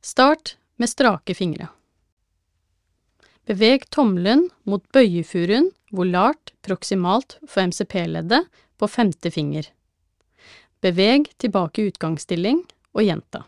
Start med strake fingre. Beveg tommelen mot bøyefuruen volart proksimalt for MCP-leddet på femte finger. Beveg tilbake i utgangsstilling og gjenta.